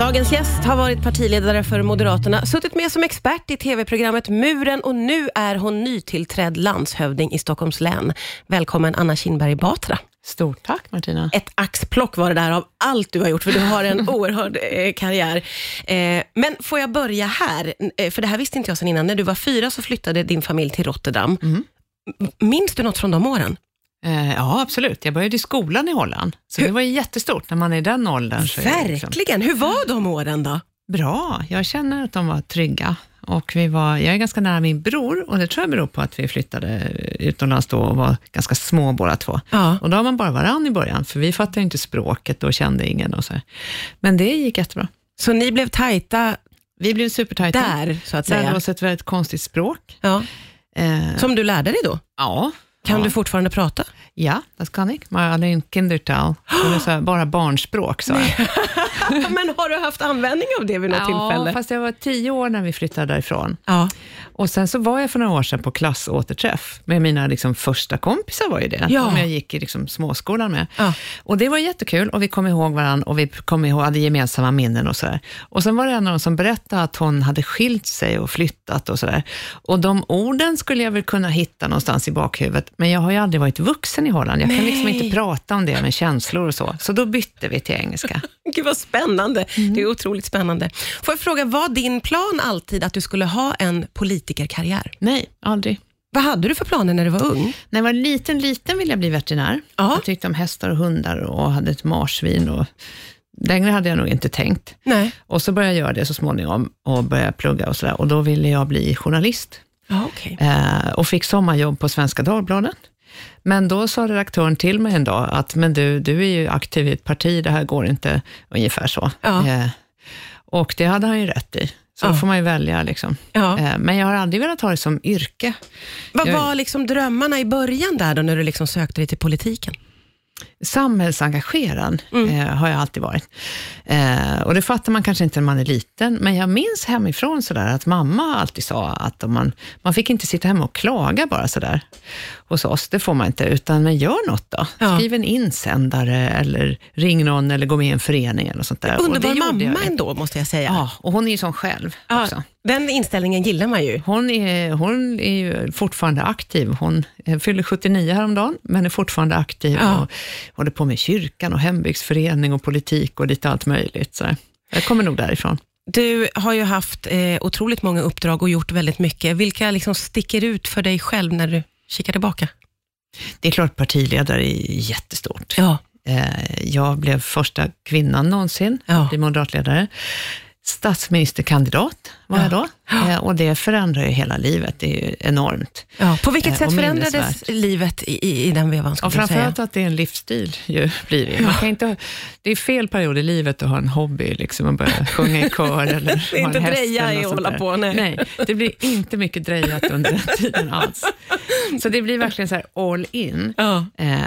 Dagens gäst har varit partiledare för Moderaterna, suttit med som expert i TV-programmet Muren och nu är hon nytillträdd landshövding i Stockholms län. Välkommen Anna Kinberg Batra. Stort tack Martina. Ett axplock var det där av allt du har gjort, för du har en oerhörd eh, karriär. Eh, men får jag börja här, eh, för det här visste inte jag sedan innan. När du var fyra så flyttade din familj till Rotterdam. Mm. Minns du något från de åren? Eh, ja, absolut. Jag började i skolan i Holland, så det var ju jättestort när man är i den åldern. Liksom Verkligen. Hur var de åren då? Bra, jag känner att de var trygga. Och vi var, jag är ganska nära min bror och det tror jag beror på att vi flyttade utomlands då och var ganska små båda två. Ja. Och då har man bara varann i början, för vi fattade inte språket och kände ingen. Och så. Men det gick jättebra. Så ni blev tajta Vi blev supertajta. där, så att Lärde säga? oss ett väldigt konstigt språk. Ja. Eh, Som du lärde dig då? ja. Kan ja. du fortfarande prata? Ja, das kan jag. Det är så här, bara barnspråk. Så. här. Men har du haft användning av det vid något Ja, tillfälle? fast jag var tio år när vi flyttade därifrån. Ja. Och sen så var jag för några år sedan på klassåterträff med mina liksom, första kompisar var ju det, Ja. som jag gick i liksom, småskolan med. Ja. Och det var jättekul och vi kom ihåg varandra och vi kom ihåg, hade gemensamma minnen och sådär. Och sen var det en av dem som berättade att hon hade skilt sig och flyttat och sådär. Och de orden skulle jag väl kunna hitta någonstans i bakhuvudet, men jag har ju aldrig varit vuxen i Holland. Jag kan liksom Nej. inte prata om det med känslor och så. Så då bytte vi till engelska. Gud vad spännande. Mm. Det är otroligt spännande. Får jag fråga, var din plan alltid att du skulle ha en politikerkarriär? Nej, aldrig. Vad hade du för planer när du var ung? När jag var liten, liten ville jag bli veterinär. Ja. Jag tyckte om hästar och hundar och hade ett marsvin. Och längre hade jag nog inte tänkt. Nej. Och så började jag göra det så småningom och började plugga och sådär. Och då ville jag bli journalist Ja, okej. eh, och fick sommarjobb på Svenska Dagbladet. Men då sa redaktören till mig en dag att, men du, du är ju aktiv i ett parti, det här går inte, ungefär så. Ja. Eh, och det hade han ju rätt i. Så Ja. får man ju välja. Liksom. Ja. Eh, men jag har aldrig velat ha det som yrke. Vad jag- var liksom drömmarna i början där då, när du liksom sökte dig till politiken? Samhällsengagerad Mm. eh, har jag alltid varit. Eh, och det fattar man kanske inte när man är liten, men jag minns hemifrån sådär att mamma alltid sa att om man, man fick inte sitta hemma och klaga bara sådär hos oss, det får man inte, utan men gör något då. Ja. Skriv en insändare eller ring någon eller gå med i en förening eller sånt där. Underbar mamma jag. ändå, måste jag säga. Ja, och hon är ju sån själv också. Ja, den inställningen gillar man ju. Hon är, hon är ju fortfarande aktiv. Hon eh, fyllde 79 häromdagen, men är fortfarande aktiv Ja. och håller på med kyrkan och hembygdsförening och politik och lite allt möjligt. Så jag kommer nog därifrån. Du har ju haft eh, otroligt många uppdrag och gjort väldigt mycket. Vilka liksom sticker ut för dig själv när du kikar tillbaka? Det är klart partiledare är jättestort. Ja. Eh, Jag blev första kvinnan någonsin Ja. att bli moderatledare. Statsministerkandidat var Ja. jag då Eh, och det förändrar ju hela livet. Det är ju enormt. Ja. På vilket Eh, sätt förändrades livet i, i, den vevan, Och du säga? framförallt att det är en livsstil ju, blir det. Man kan inte, det är fel period i livet att ha en hobby, liksom, att börja sjunga i kör eller Det är ha inte en häst dreja i att hålla på, nej. nej. Det blir inte mycket drejat under den tiden alls. Så det blir verkligen så här all in. Ja. Eh,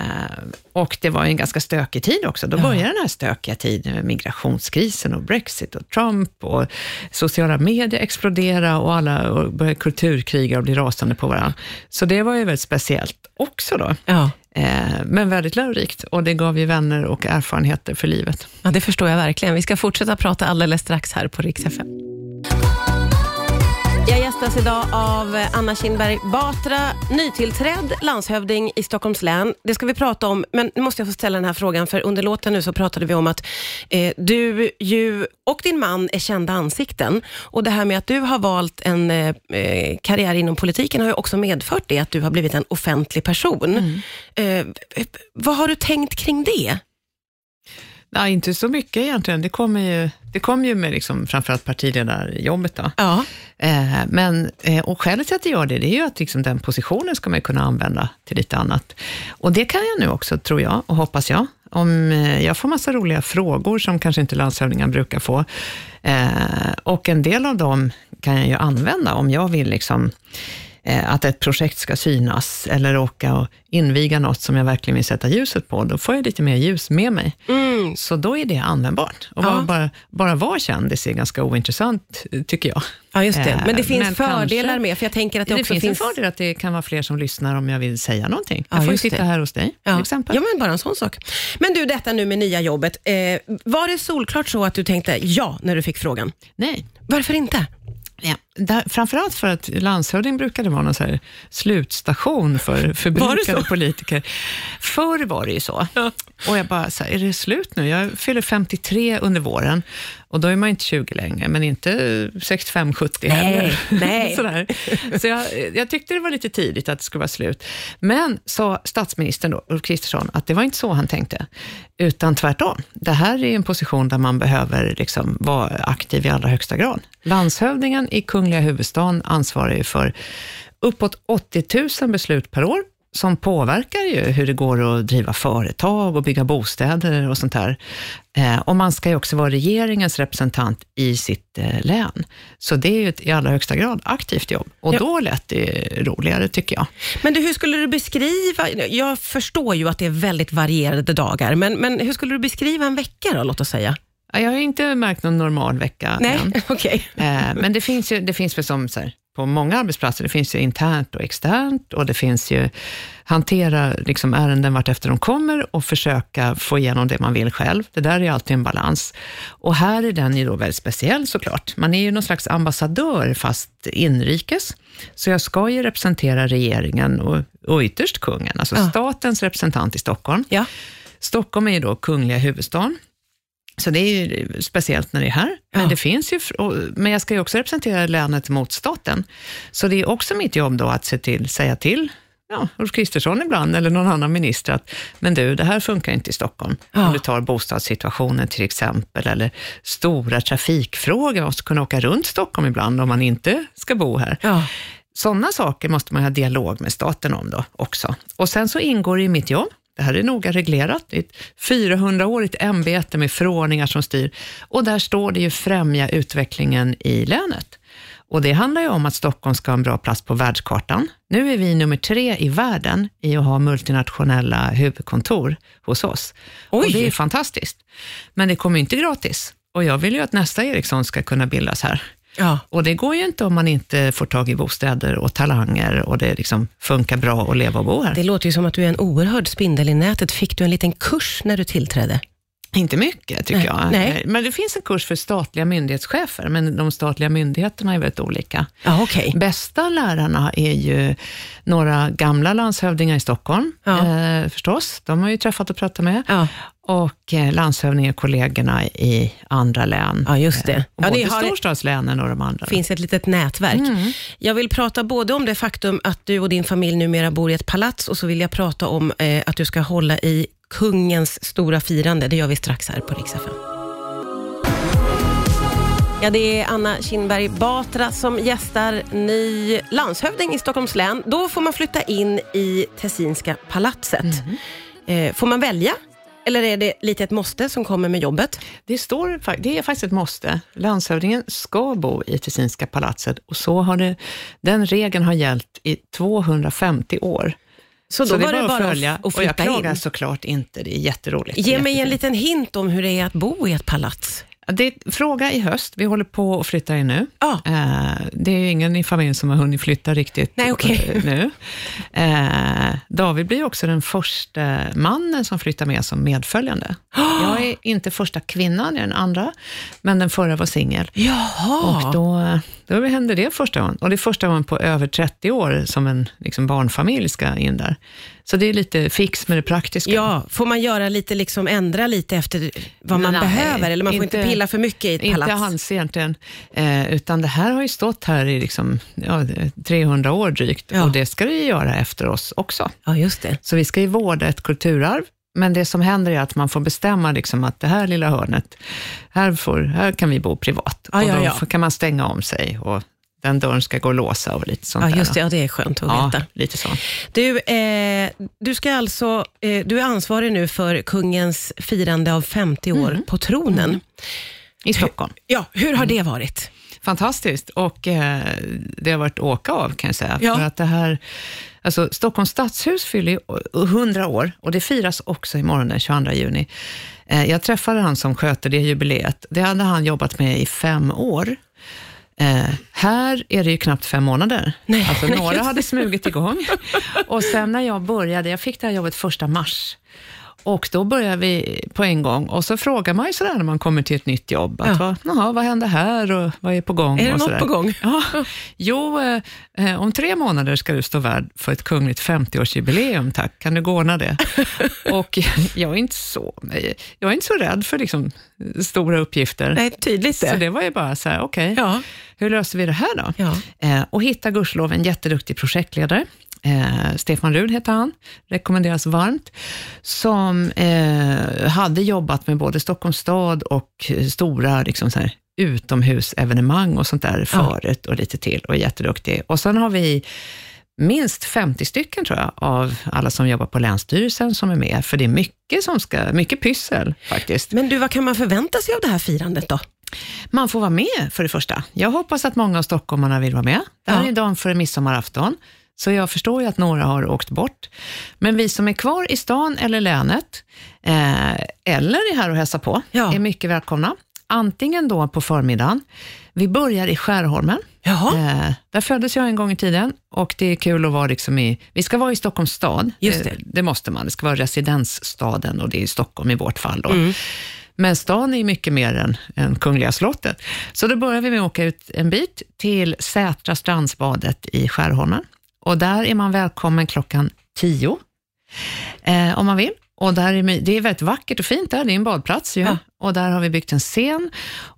och det var ju en ganska stökig tid också. Då började den här stökiga tiden med migrationskrisen och Brexit och Trump och sociala medier explodera och alla började kulturkriga och bli rasande på varandra. Så det var ju väldigt speciellt också då. Ja. Eh, men väldigt lärorikt och det gav ju vänner och erfarenheter för livet. ja, det förstår jag verkligen. Vi ska fortsätta prata alldeles strax här på Rix FM. Jag gästas idag av Anna Kinberg Batra, nytillträdd landshövding i Stockholms län. Det ska vi prata om, men nu måste jag få ställa den här frågan, för under låten nu så pratade vi om att eh, du ju och din man är kända ansikten. Och det här med att du har valt en eh, eh, karriär inom politiken har ju också medfört det, att du har blivit en offentlig person. Eh, vad har du tänkt kring det? Nej, inte så mycket egentligen. Det kommer ju, det kom ju med liksom framförallt partiledarjobbet. Då. Ja. Eh, men, eh, och skälet till att jag gör det, det är ju att liksom den positionen ska man kunna använda till lite annat. Och det kan jag nu också, tror jag, och hoppas jag. Om eh, jag får massa roliga frågor som kanske inte landshövdingar brukar få. Eh, och en del av dem kan jag ju använda om jag vill liksom att ett projekt ska synas eller åka och inviga något som jag verkligen vill sätta ljuset på, då får jag lite mer ljus med mig. Mm. Så då är det användbart. Och Ja. bara, bara, vara kändis är ganska ointressant, eh, tycker jag. Ja, just det. Eh, Men det finns men fördelar kanske- med, för jag tänker att det, Det, också finns, finns... en fördel att det kan vara fler som lyssnar om jag vill säga någonting. Ja, Jag får ju sitta det. här hos dig, till Ja. exempel. ja, men bara en sån sak. Men du, detta nu med nya jobbet. Eh, var det solklart så att du tänkte ja när du fick frågan? Nej. Varför inte? Ja, där, framförallt för att landshövding brukade vara någon så slutstation för förbrukade politiker. Förr var det ju så. Och jag bara, så här, är det slut nu? Jag fyller 53 under våren och då är man inte 20 längre, men inte 65-70 heller. nej. Sådär. Så jag, jag tyckte det var lite tidigt att det skulle vara slut. Men sa statsministern då, Ulf Kristersson, att det var inte så han tänkte, utan tvärtom. Det här är en position där man behöver liksom vara aktiv i allra högsta grad. Landshövdingen i kungliga huvudstaden ansvarar ju för uppåt 80 000 beslut per år som påverkar ju hur det går att driva företag och bygga bostäder och sånt där. Eh, och man ska ju också vara regeringens representant i sitt eh, län. Så det är ju ett i allra högsta grad aktivt jobb. Och Ja. då lät det roligare, tycker jag. Men du, hur skulle du beskriva, jag förstår ju att det är väldigt varierade dagar, men, men hur skulle du beskriva en vecka då, låt oss säga? Ja, Jag har inte märkt någon normal vecka Nej, än. okej. Eh, Men det finns ju, det finns väl som så här, på många arbetsplatser, det finns ju internt och externt och det finns ju hantera liksom ärenden vart efter de kommer och försöka få igenom det man vill själv. Det där är ju alltid en balans. Och här är den ju då väldigt speciell såklart. Man är ju någon slags ambassadör fast inrikes. Så jag ska ju representera regeringen och, och ytterst kungen, alltså Ja. statens representant i Stockholm. Ja. Stockholm är ju då kungliga huvudstaden. Så det är ju speciellt när det är här. Men, Ja. det finns ju, men jag ska ju också representera länet mot staten. Så det är också mitt jobb då att se till, säga till ja, Ulf Kristersson ibland, eller någon annan minister, att men du, det här funkar inte i Stockholm. Ja. Om du tar bostadssituationen till exempel, eller stora trafikfrågor, man måste kunna åka runt Stockholm ibland om man inte ska bo här. Ja. Sådana saker måste man ha dialog med staten om då också. Och sen så ingår det i mitt jobb, det här är noga reglerat, det är ett 400-årigt ämbete med förordningar som styr och där står det ju främja utvecklingen i länet. Och det handlar ju om att Stockholm ska ha en bra plats på världskartan. Nu är vi nummer tre i världen i att ha multinationella huvudkontor hos oss. Oj. Och det är fantastiskt. Men det kommer inte gratis. Och jag vill ju att nästa Ericsson ska kunna bildas här. Ja. Och det går ju inte om man inte får tag i bostäder och talanger och det liksom funkar bra att leva och bo här. Det låter ju som att du är en oerhörd spindel i nätet. Fick du en liten kurs när du tillträdde? Inte mycket tycker Nej, jag. Nej. Men det finns en kurs för statliga myndighetschefer, men de statliga myndigheterna är väldigt olika. Ja, okej. Bästa lärarna är ju några gamla landshövdingar i Stockholm, Ja. eh, förstås. De har ju träffat och pratat med. Ja. Och eh, landshövdingekollegorna i andra län. Ja, just det. Eh, Ja, både har- storstadslänen och de andra. Det finns ett litet nätverk. Mm. Jag vill prata både om det faktum att du och din familj numera bor i ett palats och så vill jag prata om eh, att du ska hålla i kungens stora firande. Det gör vi strax här på Rix FM. Ja, det är Anna Kinberg Batra som gästar ny landshövding i Stockholms län. Då får man flytta in i Tessinska palatset. Mhm. Eh, får man välja? Eller är det lite ett måste som kommer med jobbet? Det, står, det är faktiskt ett måste. Landshövdingen ska bo i Tessinska palatset och så har det, den regeln har gällt i 250 år. Så då så var är det bara att följa. att Och jag klagar in. såklart inte, det är jätteroligt. Ge mig en liten hint om hur det är att bo i ett palats. Det är fråga i höst, vi håller på att flytta in nu. Ja. Eh, det är ingen i familjen som har hunnit flytta riktigt Nej, okej. eh, nu. Eh, David blir också den första mannen som flyttar med som medföljande. Jag är inte första kvinnan, jag är den andra, men den förra var singel. Och då, då hände det första gången. Och det är första gången på över 30 år som en liksom, barnfamilj ska in där. Så det är lite fix med det praktiska. Ja, får man göra lite, liksom ändra lite efter vad man Nej, behöver? Eller man får inte, inte- pilla för mycket i ett Inte palats? alls egentligen, eh, utan det här har ju stått här i liksom, ja, 300 år drygt Ja. och det ska det ju göra efter oss också. Ja, just det. Så vi ska ju vårda ett kulturarv, men det som händer är att man får bestämma liksom att det här lilla hörnet, här, får, här kan vi bo privat. Ja, och ja, då ja. får- kan man stänga om sig och den dörren ska gå att låsa och lite sånt Ja, där. just det. Ja, det är skönt att Ja, veta. lite så. Du, eh, du, ska alltså, eh, du är ansvarig nu för kungens firande av 50 år Mm. på tronen. I Stockholm. Ja, hur har det varit? fantastiskt. Och eh, det har varit åka av kan jag säga. Ja. För att det här, alltså, Stockholms stadshus fyller ju 100 år och det firas också imorgon den 22 juni. Eh, jag träffade han som sköter det jubileet. Det hade han jobbat med i fem år. Eh, här är det ju knappt fem månader. Nej, alltså, nej, några hade smugit igång. Och sen när jag började, jag fick det här jobbet första mars. Och då började vi på en gång och så frågar man ju sådär när man kommer till ett nytt jobb, att Ja. vad, vad händer här och vad är på gång? Är det något sådär. på gång? Ja, jo, eh, eh, om tre månader ska du stå värd för ett kungligt 50-årsjubileum, tack. Kan du gå ordna det? och jag är inte så, jag är inte så rädd för liksom, stora uppgifter. Nej, tydligt Så det. det var ju bara så här, okej, Ja. hur löser vi det här då? Ja. Eh, och hitta gudskelov en jätteduktig projektledare. Eh, Stefan Rud heter han, rekommenderas varmt, som eh, hade jobbat med både Stockholms stad och stora liksom så här, utomhusevenemang och sånt där förut och lite till och är jätteduktig. Och sen har vi minst 50 stycken tror jag, av alla som jobbar på Länsstyrelsen som är med, för det är mycket som ska, mycket pyssel faktiskt. Men du, vad kan man förvänta sig av det här firandet då? Man får vara med för det första. Jag hoppas att många av stockholmarna vill vara med. Det här Ja. är dagen före midsommarafton, så jag förstår ju att några har åkt bort. Men vi som är kvar i stan eller länet, eh, eller är här och hälsar på, Ja. är mycket välkomna. Antingen då på förmiddagen. Vi börjar i Skärholmen. Eh, där föddes jag en gång i tiden och det är kul att vara liksom i, vi ska vara i Stockholms stad. Just det. Eh, det måste man, det ska vara residensstaden och det är Stockholm i vårt fall. Då. Mm. Men stan är mycket mer än, än Kungliga slottet. Så då börjar vi med att åka ut en bit till Sätra strandsbadet i Skärholmen. Och där är man välkommen klockan 10, eh, om man vill. Och där är, det är väldigt vackert och fint där, det är en badplats ju. Ja. Och där har vi byggt en scen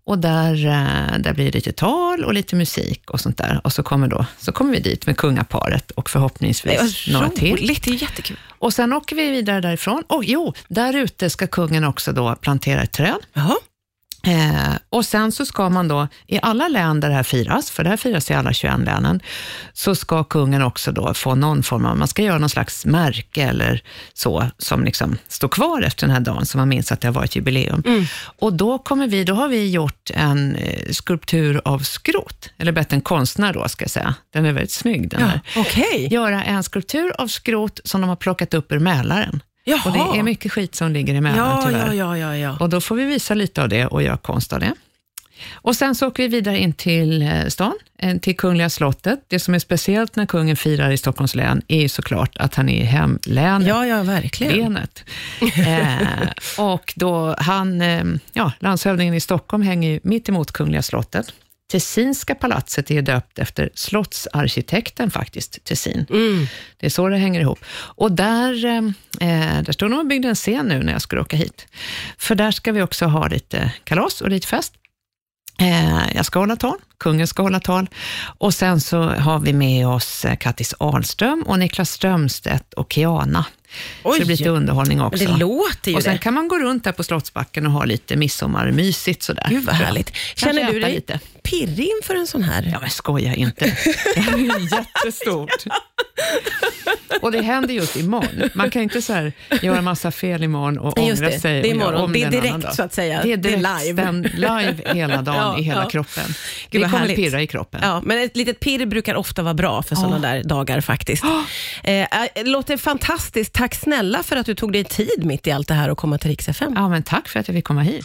och där, eh, där blir det lite tal och lite musik och sånt där. Och så kommer, då, så kommer vi dit med kungaparet och förhoppningsvis några till. roligt, det är jättekul. Och sen åker vi vidare därifrån. Och jo, där ute ska kungen också då plantera ett träd. Jaha. Eh, och sen så ska man då, i alla län där det här firas, för det här firas i alla 21 länen, så ska kungen också då få någon form av, man ska göra någon slags märke eller så, som liksom står kvar efter den här dagen, så man minns att det har varit jubileum. Och då kommer vi, då har vi gjort en eh, skulptur av skrot, eller bett en konstnär då, ska jag säga. Den är väldigt snygg den här. Okej. Göra en skulptur av skrot som de har plockat upp ur Mälaren. Jaha. Och det är mycket skit som ligger Mälaren Ja, tyvärr. ja, ja, ja, ja. Och då får vi visa lite av det och göra konst av det. Och sen så åker vi vidare in till eh, stan, eh, till Kungliga slottet. Det som är speciellt när kungen firar i Stockholms län är ju såklart att han är i hemlänet. Ja, ja, verkligen. Eh, och då han, eh, ja, landshövdingen i Stockholm hänger ju mitt emot Kungliga slottet. Tessinska palatset är döpt efter slottsarkitekten faktiskt, Tessin. Mm. Det är så det hänger ihop. Och där, eh, där står de och byggde en scen nu när jag skulle åka hit. För där ska vi också ha lite kalas och lite fest. Eh, jag ska hålla tal, kungen ska hålla tal och sen så har vi med oss eh, Kattis Ahlström och Niklas Strömstedt och Kiana. Så Oj. det blir lite underhållning Men också. det låter ju och sen det. kan man gå runt där på Slottsbacken och ha lite midsommarmysigt sådär. Gud vad härligt. Känner du dig lite. pirrig inför en sån här? Ja men skoja inte. Det är ju jättestort. Och det händer just imorgon. Man kan inte så här göra massa fel imorgon och Nej, just ångra det. sig. Det är imorgon. Det är direkt, så att säga. Det är, Det är live. live hela dagen Ja, i hela ja. kroppen. Gud, det kommer härligt. pirra i kroppen. Ja, men ett litet pirr brukar ofta vara bra för sådana där dagar faktiskt. Eh, eh, låter fantastiskt. Tack snälla för att du tog dig tid mitt i allt det här och komma till Rix FM. Ja, men tack för att jag fick komma hit.